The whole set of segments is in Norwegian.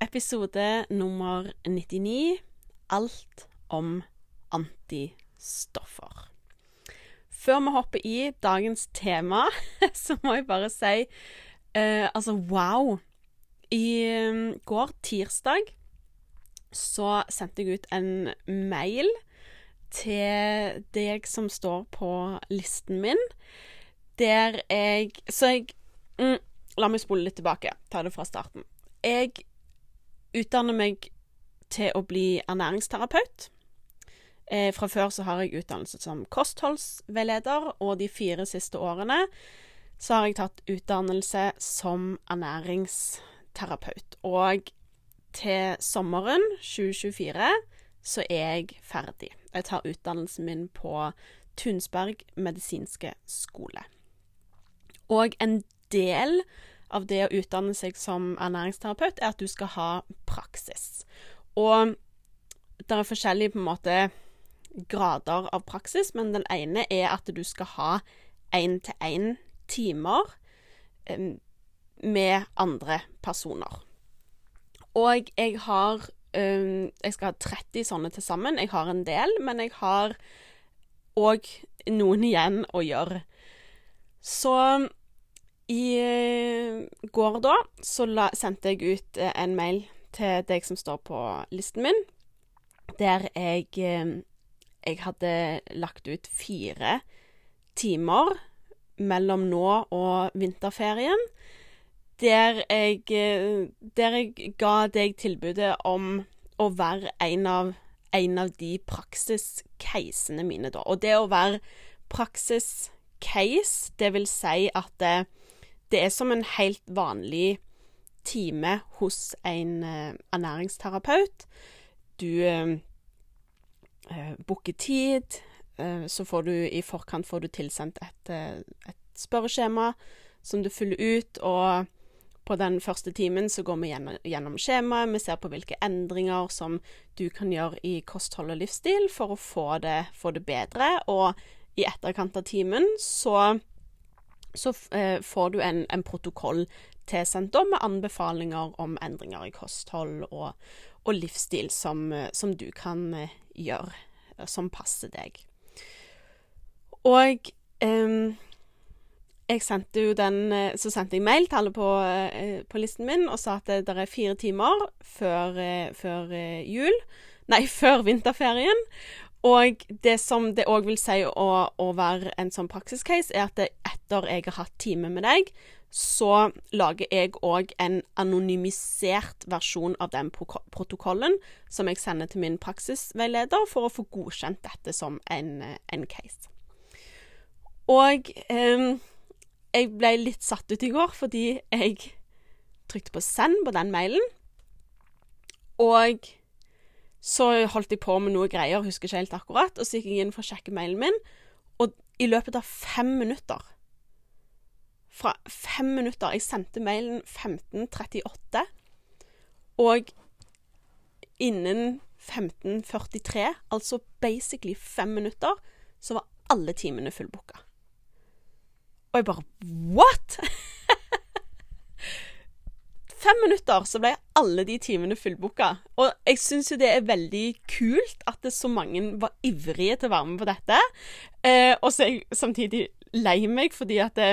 Episode nummer 99 Alt om antistoffer. Før vi hopper i dagens tema, så må jeg bare si eh, altså wow. I um, går, tirsdag, så sendte jeg ut en mail til deg som står på listen min, der jeg Så jeg mm, La meg spole litt tilbake. Ta det fra starten. Jeg utdanner meg til å bli ernæringsterapeut. Eh, fra før så har jeg utdannelse som kostholdsveileder, og de fire siste årene så har jeg tatt utdannelse som ernæringsterapeut. Og til sommeren 2024 så er jeg ferdig. Jeg tar utdannelsen min på Tunsberg medisinske skole. Og en del av det å utdanne seg som ernæringsterapeut, er at du skal ha praksis. Og det er forskjellige på en måte grader av praksis, men den ene er at du skal ha én-til-én timer med andre personer. Og jeg har Jeg skal ha 30 sånne til sammen. Jeg har en del, men jeg har òg noen igjen å gjøre. Så i går da så la, sendte jeg ut eh, en mail til deg som står på listen min, der jeg Jeg hadde lagt ut fire timer mellom nå og vinterferien, der jeg Der jeg ga deg tilbudet om å være en av en av de praksiscasene mine, da. Og det å være praksiscase, det vil si at det, er som en helt vanlig time hos en uh, ernæringsterapeut. Du uh, booker tid, uh, så får du i forkant får du tilsendt et, et, spørreskjema som du fyller ut, og på den første timen så går vi gjennom, gjennom skjemaet, vi ser på hvilke endringer som du kan gjøre i kosthold og livsstil for å få det, få det bedre, og i etterkant av timen så så eh, får du en, en protokoll tilsendt med anbefalinger om endringer i kosthold og, og livsstil som, som, du kan eh, gjøre, som passer deg. Og eh, jeg sendte jo den eh, Så sendte jeg mail til alle på, eh, på listen min og sa at det, det er fire timer før, eh, før jul Nei, før vinterferien. Og det som det òg vil si å, å, være en sånn praksiscase, er at etter jeg har hatt time med deg, så lager jeg òg en anonymisert versjon av den protokollen som jeg sender til min praksisveileder for å få godkjent dette som en, en case. Og eh, jeg ble litt satt ut i går fordi jeg trykte på send på den mailen, og så holdt jeg på med noe greier, husker ikke helt akkurat, og så gikk jeg inn for å sjekke mailen min, og i løpet av fem minutter Fra fem minutter Jeg sendte mailen 15.38, og innen 15.43, altså basically fem minutter, så var alle timene fullbooka. Og jeg bare What?! fem minutter så ble alle de timene fullbooka. Og jeg syns jo det er veldig kult at det så mange var ivrige til å være med på dette. Eh, og så er jeg samtidig lei meg fordi at det,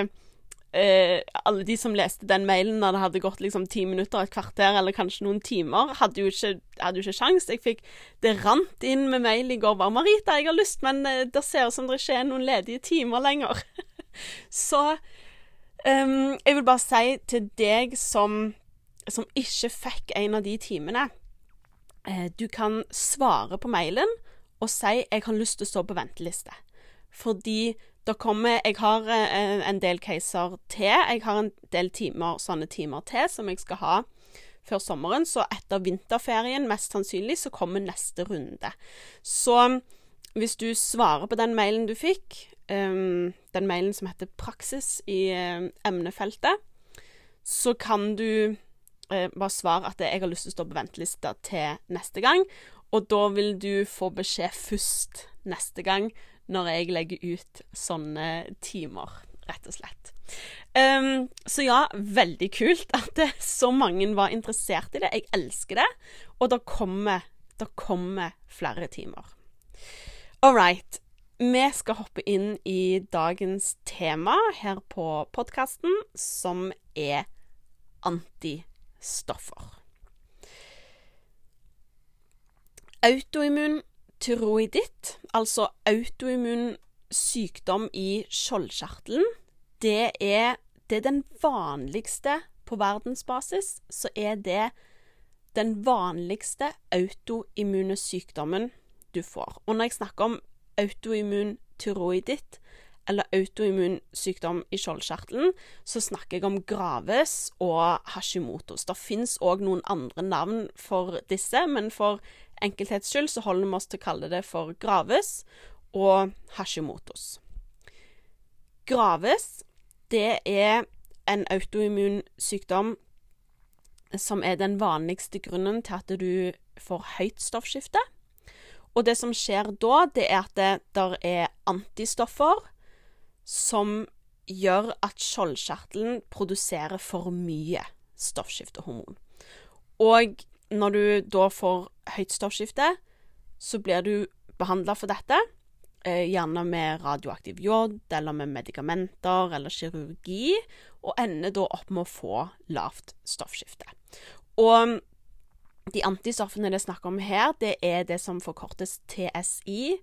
eh, alle de som leste den mailen når det hadde gått liksom ti minutter, et kvarter eller kanskje noen timer, hadde jo ikke, hadde jo ikke sjans. Jeg fikk Det rant inn med mail i går bare 'Marita, jeg har lyst, men eh, det ser ut som det ikke er noen ledige timer lenger'. så um, jeg vil bare si til deg som som ikke fikk en av de timene, eh, du kan svare på mailen og si 'jeg har lyst til å stå på venteliste'. Fordi det kommer Jeg har eh, en del caser til. Jeg har en del timer, sånne timer til som jeg skal ha før sommeren, så etter vinterferien mest sannsynlig så kommer neste runde. Så hvis du svarer på den mailen du fikk, um, den mailen som heter 'praksis' i um, emnefeltet, så kan du uh, bare svare at 'jeg har lyst til å stå på ventelista til neste gang', og da vil du få beskjed først neste gang når jeg legger ut sånne timer, rett og slett. Um, så ja, veldig kult at det, så mange var interessert i det. Jeg elsker det. Og det kommer, det kommer flere timer. All right. Vi skal hoppe inn i dagens tema her på podkasten, som er antistoffer. Autoimmun tyroiditt, altså autoimmun sykdom i skjoldkjertelen, det er, det er den vanligste på verdensbasis, så er det den vanligste autoimmune sykdommen du får. Og når jeg snakker om autoimmun tyroiditt, eller autoimmun sykdom i skjoldkjertelen, så snakker jeg om Graves og Hashimotos. Det fins òg noen andre navn for disse, men for enkelthets skyld så holder vi oss til å kalle det for Graves og Hashimotos. Graves det er en autoimmun sykdom som er den vanligste grunnen til at du får høyt stoffskifte. Og det som skjer da, det er at det der er antistoffer som gjør at skjoldkjertelen produserer for mye stoffskiftehormon. Og når du da får høyt stoffskifte, så blir du behandla for dette Eh, gjerne med radioaktiv jod, eller med medikamenter eller kirurgi, og ender da opp med å få lavt stoffskifte. Og de antistoffene det er snakk om her, det er det som forkortes TSI.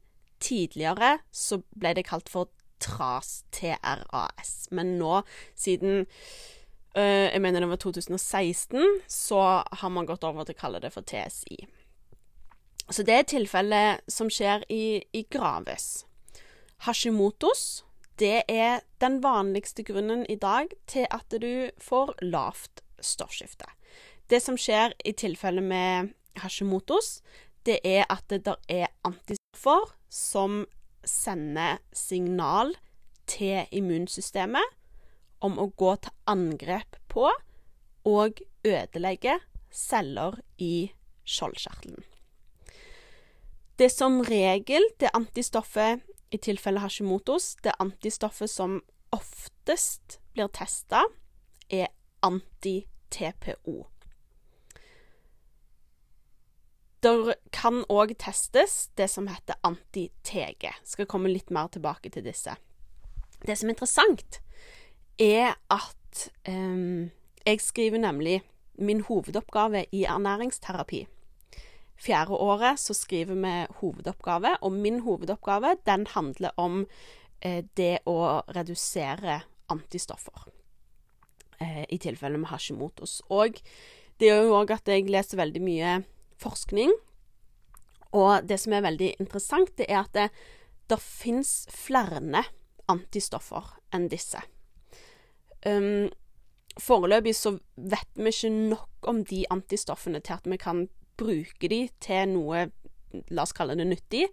Tidligere så ble det kalt for TRAS, TRAS, men nå, siden øh, jeg mener det var 2016, så har man gått over til å kalle det for TSI. Så det er tilfellet som skjer i, i Graves. Hashimotos det er den vanligste grunnen i dag til at du får lavt stoffskifte. Det som skjer i tilfelle med Hashimotos, det er at det der er antistoffer som sender signal til immunsystemet om å gå til angrep på og ødelegge celler i skjoldkjertelen. Det er som regel det antistoffet, i tilfelle Hashimotos, det antistoffet som oftest blir testa, er anti-TPO. Det kan òg testes det som heter anti-TG. Skal komme litt mer tilbake til disse. Det som er interessant, er at um, jeg skriver nemlig min hovedoppgave i ernæringsterapi fjerde året så skriver vi hovedoppgave, og min hovedoppgave den handler om eh, det å redusere antistoffer. Eh, I tilfelle med Hashimotos. Og det gjør jo òg at jeg leser veldig mye forskning. Og det som er veldig interessant, det er at det, det fins flere antistoffer enn disse. Um, foreløpig så vet vi ikke nok om de antistoffene til at vi kan bruke de til noe, la oss kalle det nyttig.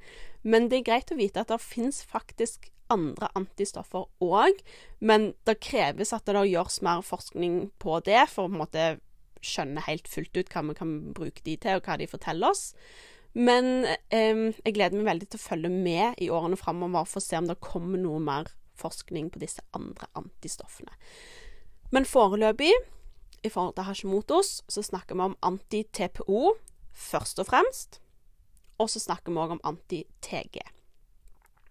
Men det er greit å vite at det finnes faktisk andre antistoffer òg. Men det kreves at det gjøres mer forskning på det, for å på en måte skjønne helt fullt ut hva vi kan bruke de til, og hva de forteller oss. Men eh, jeg gleder meg veldig til å følge med i årene framover for å se om det kommer noe mer forskning på disse andre antistoffene. Men foreløpig, i forhold til Hashimotos, så snakker vi om anti-TPO, først og fremst. Og så snakker vi òg om anti-TG.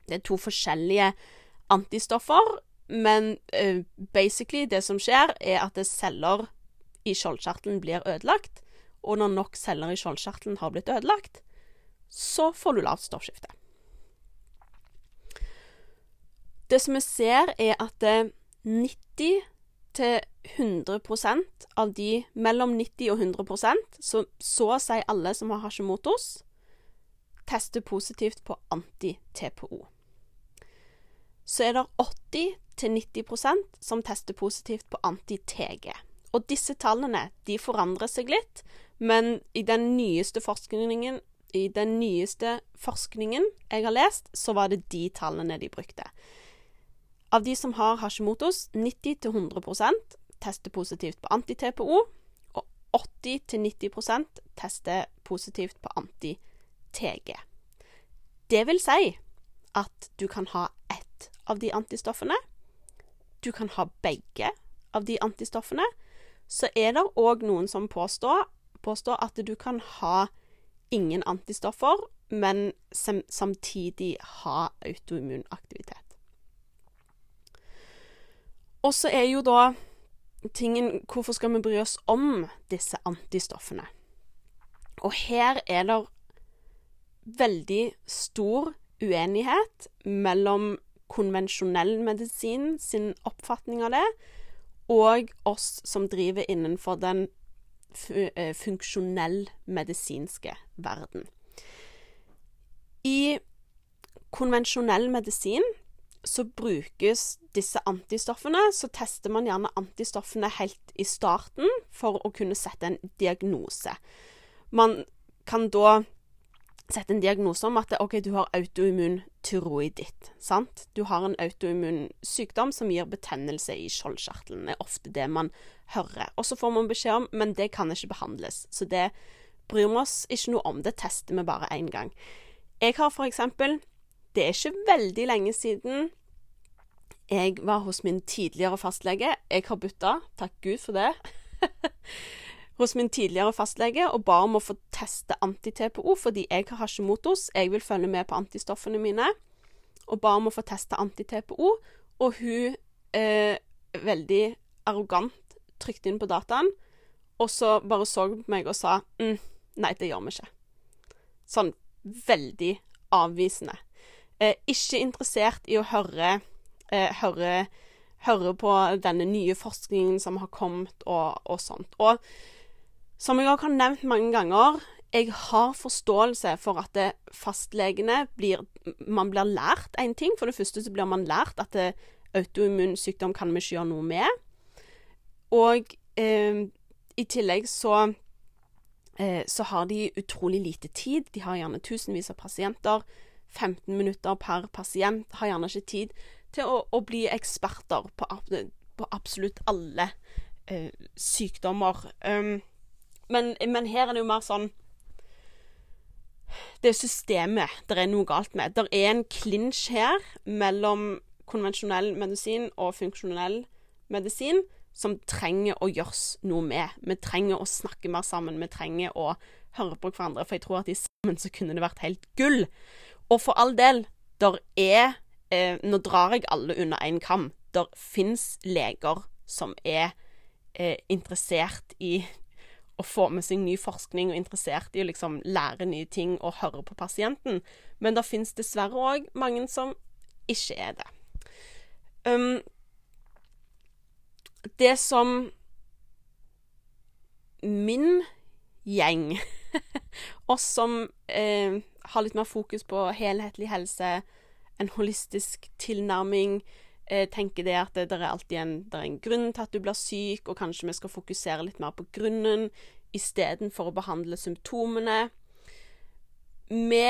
Det er to forskjellige antistoffer, men uh, basically det som skjer, er at celler i skjoldkjertelen blir ødelagt. Og når nok celler i skjoldkjertelen har blitt ødelagt, så får du lavt stoffskifte. Det som vi ser, er at 90-100% av de mellom 90 og 100 så, så å si alle som har Hashimotos, tester positivt på anti-TPO. Så er det 80-90% som tester positivt på anti-TG. Og disse tallene de forandrer seg litt, men i den nyeste forskningen i den nyeste forskningen jeg har lest, så var det de tallene de brukte. Av de som har Hashimotos, 90-100% tester positivt på anti-TPO, og 80-90% tester positivt på anti-TG. Det vil si at du kan ha ett av de antistoffene. Du kan ha begge av de antistoffene. Så er det òg noen som påstår, påstår, at du kan ha ingen antistoffer, men sam samtidig ha autoimmun aktivitet. Og så er jo da tingen Hvorfor skal vi bry oss om disse antistoffene? Og her er det veldig stor uenighet mellom konvensjonell medisin sin oppfatning av det, og oss som driver innenfor den eh, funksjonell medisinske verden. I konvensjonell medisin så brukes disse antistoffene, så tester man gjerne antistoffene helt i starten for å kunne sette en diagnose. Man kan da sette en diagnose om at OK, du har autoimmun tyroiditt. Sant? Du har en autoimmun sykdom som gir betennelse i skjoldkjertelen. Det er ofte det man hører. Og så får man beskjed om men det kan ikke behandles. Så det bryr vi oss ikke noe om. Det tester vi bare én gang. Jeg har for eksempel Det er ikke veldig lenge siden jeg var hos min tidligere fastlege. Jeg har bytta, takk Gud for det. hos min tidligere fastlege og ba om å få teste anti-TPO fordi jeg har hasjemotos, Jeg vil følge med på antistoffene mine. Og ba om å få teste anti-TPO. Og hun eh, veldig arrogant trykte inn på dataen, og så bare så meg og sa mm, nei, det gjør vi ikke. Sånn veldig avvisende. Eh, ikke interessert i å høre, eh, høre, høre på denne nye forskningen som har kommet, og, og sånt. Og som jeg også har nevnt mange ganger, jeg har forståelse for at det, fastlegene blir Man blir lært én ting. For det første så blir man lært at autoimmun sykdom kan vi ikke gjøre noe med. Og eh, i tillegg så eh, så har de utrolig lite tid. De har gjerne tusenvis av pasienter. 15 minutter per pasient har gjerne ikke tid til å, å bli eksperter på, på absolutt alle eh, sykdommer. Um, men, men, her er det jo mer sånn Det er systemet det er noe galt med. Det er en klinsj her mellom konvensjonell medisin og funksjonell medisin som trenger å gjøres noe med. Vi trenger å snakke mer sammen. Vi trenger å høre på hverandre. For jeg tror at i sammen så kunne det vært helt gull. Og for all del, der er eh, Nå drar jeg alle under én kam. Der fins leger som er eh, interessert i å få med seg ny forskning og interessert i å liksom lære nye ting og høre på pasienten. Men det fins dessverre òg mange som ikke er det. Um, det som min gjeng, oss som eh, har litt mer fokus på helhetlig helse, en holistisk tilnærming, eh, tenker det at det, det, er alltid en, det er en grunn til at du blir syk, og kanskje vi skal fokusere litt mer på grunnen istedenfor å behandle symptomene. Vi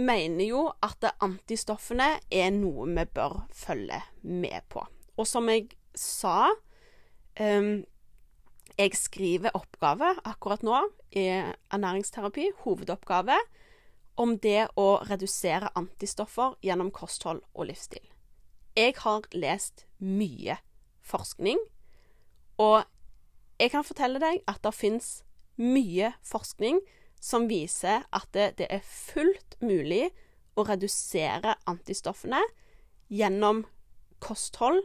mener jo at antistoffene er noe vi bør følge med på. Og som jeg sa um, Jeg skriver oppgave akkurat nå i ernæringsterapi, hovedoppgave, om det å redusere antistoffer gjennom kosthold og livsstil. Jeg har lest mye forskning, og jeg kan fortelle deg at det fins mye forskning som viser at det, det, er fullt mulig å redusere antistoffene gjennom kosthold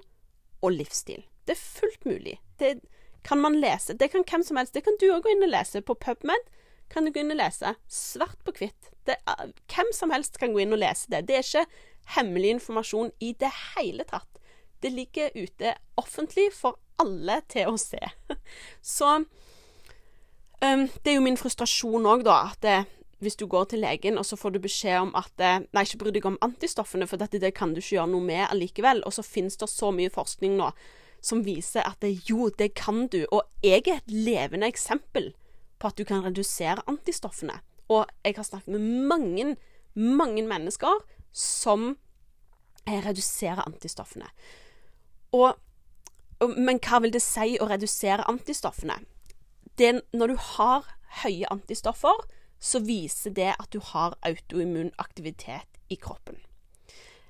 og livsstil. Det er fullt mulig. Det kan man lese. Det kan hvem som helst. Det kan du òg gå inn og lese. På PubMed kan du gå inn og lese. Svart på hvitt. Hvem som helst kan gå inn og lese det. Det er ikke hemmelig informasjon i det hele tatt. Det ligger ute offentlig for alle til å se. Så um, det er jo min frustrasjon òg, da, at det, hvis du går til legen, og så får du beskjed om at Nei, ikke bry deg om antistoffene, for dette det kan du ikke gjøre noe med allikevel. Og så finnes det så mye forskning nå som viser at det, jo, det kan du. Og jeg er et levende eksempel på at du kan redusere antistoffene. Og jeg har snakket med mange, mange mennesker som reduserer antistoffene. Og, og, men hva vil det si å redusere antistoffene? Det, når du har høye antistoffer, så viser det at du har autoimmun aktivitet i kroppen.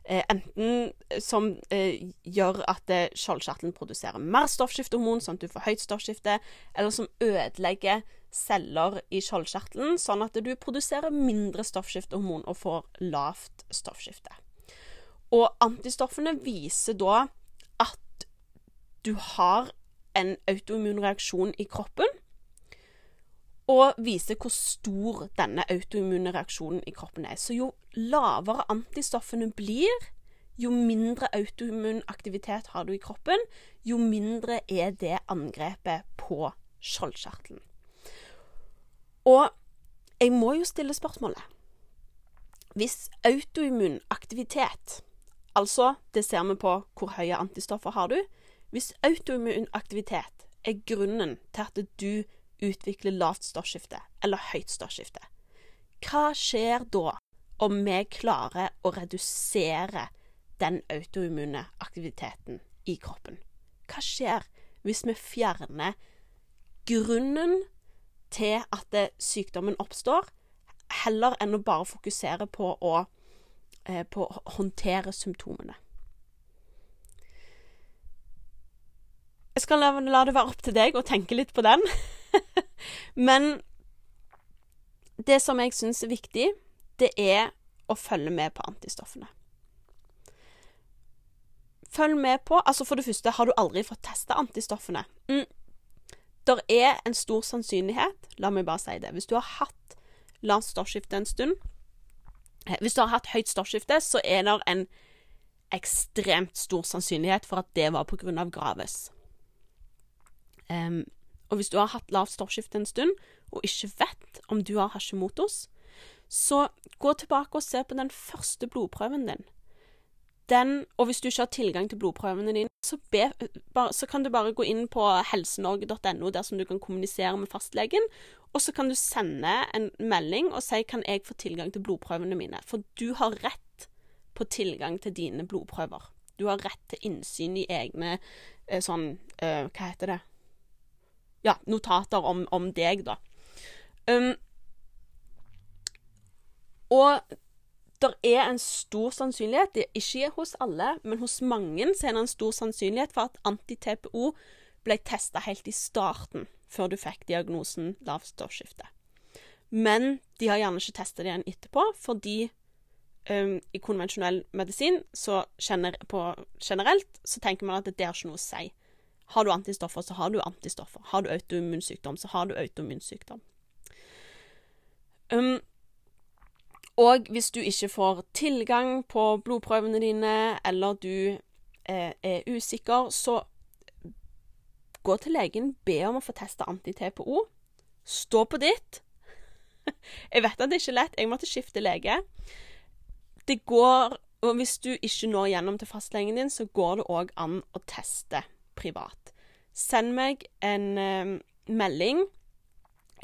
Eh, enten som eh, gjør at eh, skjoldkjertelen produserer mer stoffskiftehormon, sånn at du får høyt stoffskifte, eller som ødelegger celler i skjoldkjertelen, sånn at du produserer mindre stoffskiftehormon og får lavt stoffskifte. Og antistoffene viser da at du har en autoimmun reaksjon i kroppen og viser hvor stor denne autoimmune reaksjonen i kroppen er. Så jo lavere antistoffene blir, jo mindre autoimmun aktivitet har du i kroppen, jo mindre er det angrepet på skjoldkjertelen. Og jeg må jo stille spørsmålet Hvis autoimmun aktivitet, altså det ser vi på hvor høye antistoffer har du Hvis autoimmun aktivitet er grunnen til at du utvikler lavt stoffskifte eller høyt stoffskifte. Hva skjer da om vi klarer å redusere den autoimmune aktiviteten i kroppen? Hva skjer hvis vi fjerner grunnen til at sykdommen oppstår, heller enn å bare fokusere på å, eh, på å håndtere symptomene? Jeg skal la, la, det være opp til deg å tenke litt på den. Men det som jeg syns er viktig, det er å følge med på antistoffene. Følg med på Altså, for det første, har du aldri fått testa antistoffene? Mm. Der er en stor sannsynlighet, la meg bare si det, hvis du har hatt lavt stoffskifte en stund eh, Hvis du har hatt høyt stoffskifte, så er det en ekstremt stor sannsynlighet for at det var på grunn av graves. Um, og hvis du har hatt lavt stoffskifte en stund, og ikke vet om du har Hashimotos, så gå tilbake og se på den første blodprøven din. Den, og hvis du ikke har tilgang til blodprøvene dine, så, be, så kan du bare gå inn på helsenorge.no, der som du kan kommunisere med fastlegen, og så kan du sende en melding og si kan jeg få tilgang til blodprøvene mine. For du har rett på tilgang til dine blodprøver. Du har rett til innsyn i egne eh, sånn øh, Hva heter det? ja, notater om, om deg, da. Um, og det er en stor sannsynlighet, det er ikke hos alle, men hos mange så er det en stor sannsynlighet for at anti-TPO ble testa helt i starten, før du fikk diagnosen lavt stoffskifte. Men de har gjerne ikke testa det igjen etterpå, fordi um, i konvensjonell medisin så gener på, generelt så tenker man at det er ikke noe å si. Har du antistoffer, så har du antistoffer. Har du autoimmunsykdom, så har du autoimmunsykdom. Um, og hvis du ikke får tilgang på blodprøvene dine, eller du eh, er usikker, så gå til legen, be om å få testa anti-TPO. Stå på ditt. Jeg vet at det er ikke lett, jeg måtte skifte lege. Det går Og hvis du ikke når gjennom til fastlegen din, så går det òg an å teste privat. Send meg en eh, melding.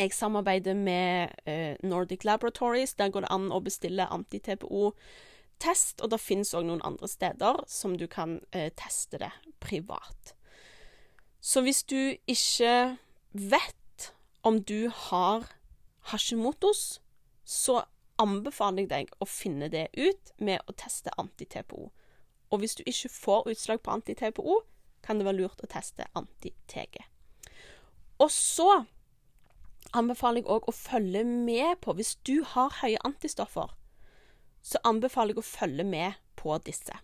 Jeg samarbeider med uh, Nordic Laboratories. Der går det an å bestille anti-TPO-test. Og det finnes òg noen andre steder som du kan uh, teste det privat. Så hvis du ikke vet om du har Hashimotos, så anbefaler jeg deg å finne det ut med å teste anti-TPO. Og hvis du ikke får utslag på anti-TPO, kan det være lurt å teste anti-TG. Og så anbefaler jeg òg å følge med på Hvis du har høye antistoffer, så anbefaler jeg å følge med på disse.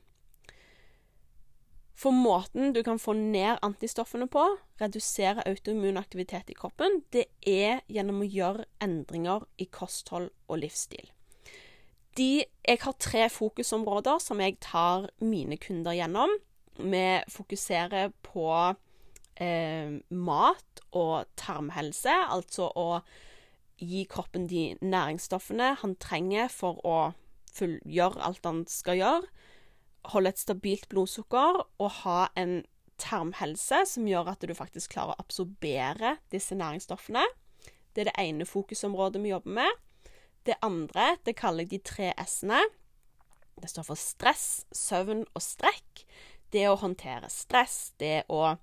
For måten du kan få ned antistoffene på, redusere autoimmun aktivitet i kroppen, det er gjennom å gjøre endringer i kosthold og livsstil. De, jeg har tre fokusområder som jeg tar mine kunder gjennom. Vi fokuserer på eh, mat og tarmhelse, altså å gi kroppen de næringsstoffene han trenger for å gjøre alt han skal gjøre. Holde et stabilt blodsukker og ha en tarmhelse, som gjør at du faktisk klarer å absorbere disse næringsstoffene. Det er det ene fokusområdet vi jobber med. Det andre det kaller jeg de tre s-ene. Det står for stress, søvn og strekk. Det å håndtere stress, det å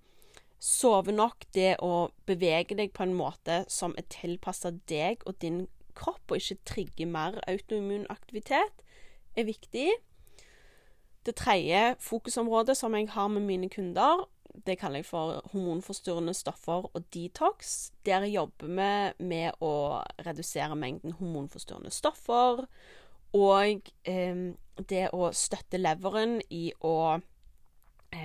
sove nok, det å bevege deg på en måte som er tilpassa deg og din kropp, og ikke trigger mer autoimmun aktivitet, er viktig. Det tredje fokusområdet som jeg har med mine kunder, det kaller jeg for hormonforstyrrende stoffer og detox. Der jobber vi med å redusere mengden hormonforstyrrende stoffer. Og eh, det å støtte leveren i å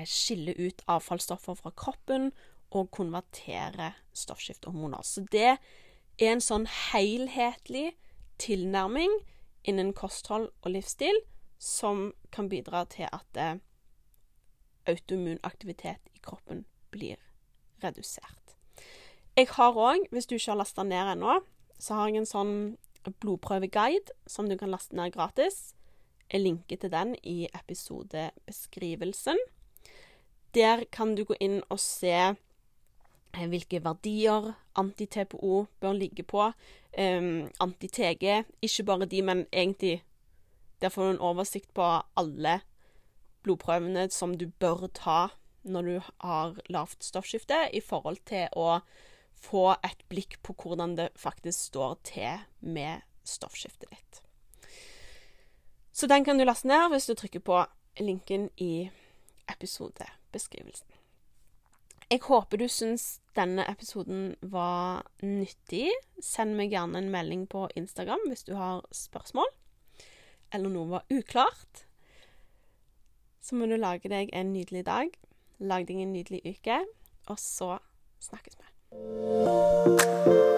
skille ut avfallsstoffer fra kroppen og konvertere stoffskiftehormoner. Så det er en sånn helhetlig tilnærming innen kosthold og livsstil som kan bidra til at eh, autoimmun aktivitet i kroppen blir redusert. Jeg har òg, hvis du ikke har lasta ned ennå, så har jeg en sånn blodprøveguide som du kan laste ned gratis. Jeg linker til den i episodebeskrivelsen. Der kan du gå inn og se eh, hvilke verdier anti-TPO bør ligge på. Um, Anti-TG, ikke bare de, men egentlig Der får du en oversikt på alle blodprøvene som du bør ta når du har lavt stoffskifte, i forhold til å få et blikk på hvordan det faktisk står til med stoffskiftet ditt. Så den kan du laste ned hvis du trykker på linken i episodebeskrivelsen. Jeg håper du syns denne episoden var nyttig. Send meg gjerne en melding på Instagram hvis du har spørsmål, eller noe var uklart. Så må du lage deg en nydelig dag. Lag deg en nydelig uke, og så snakkes vi.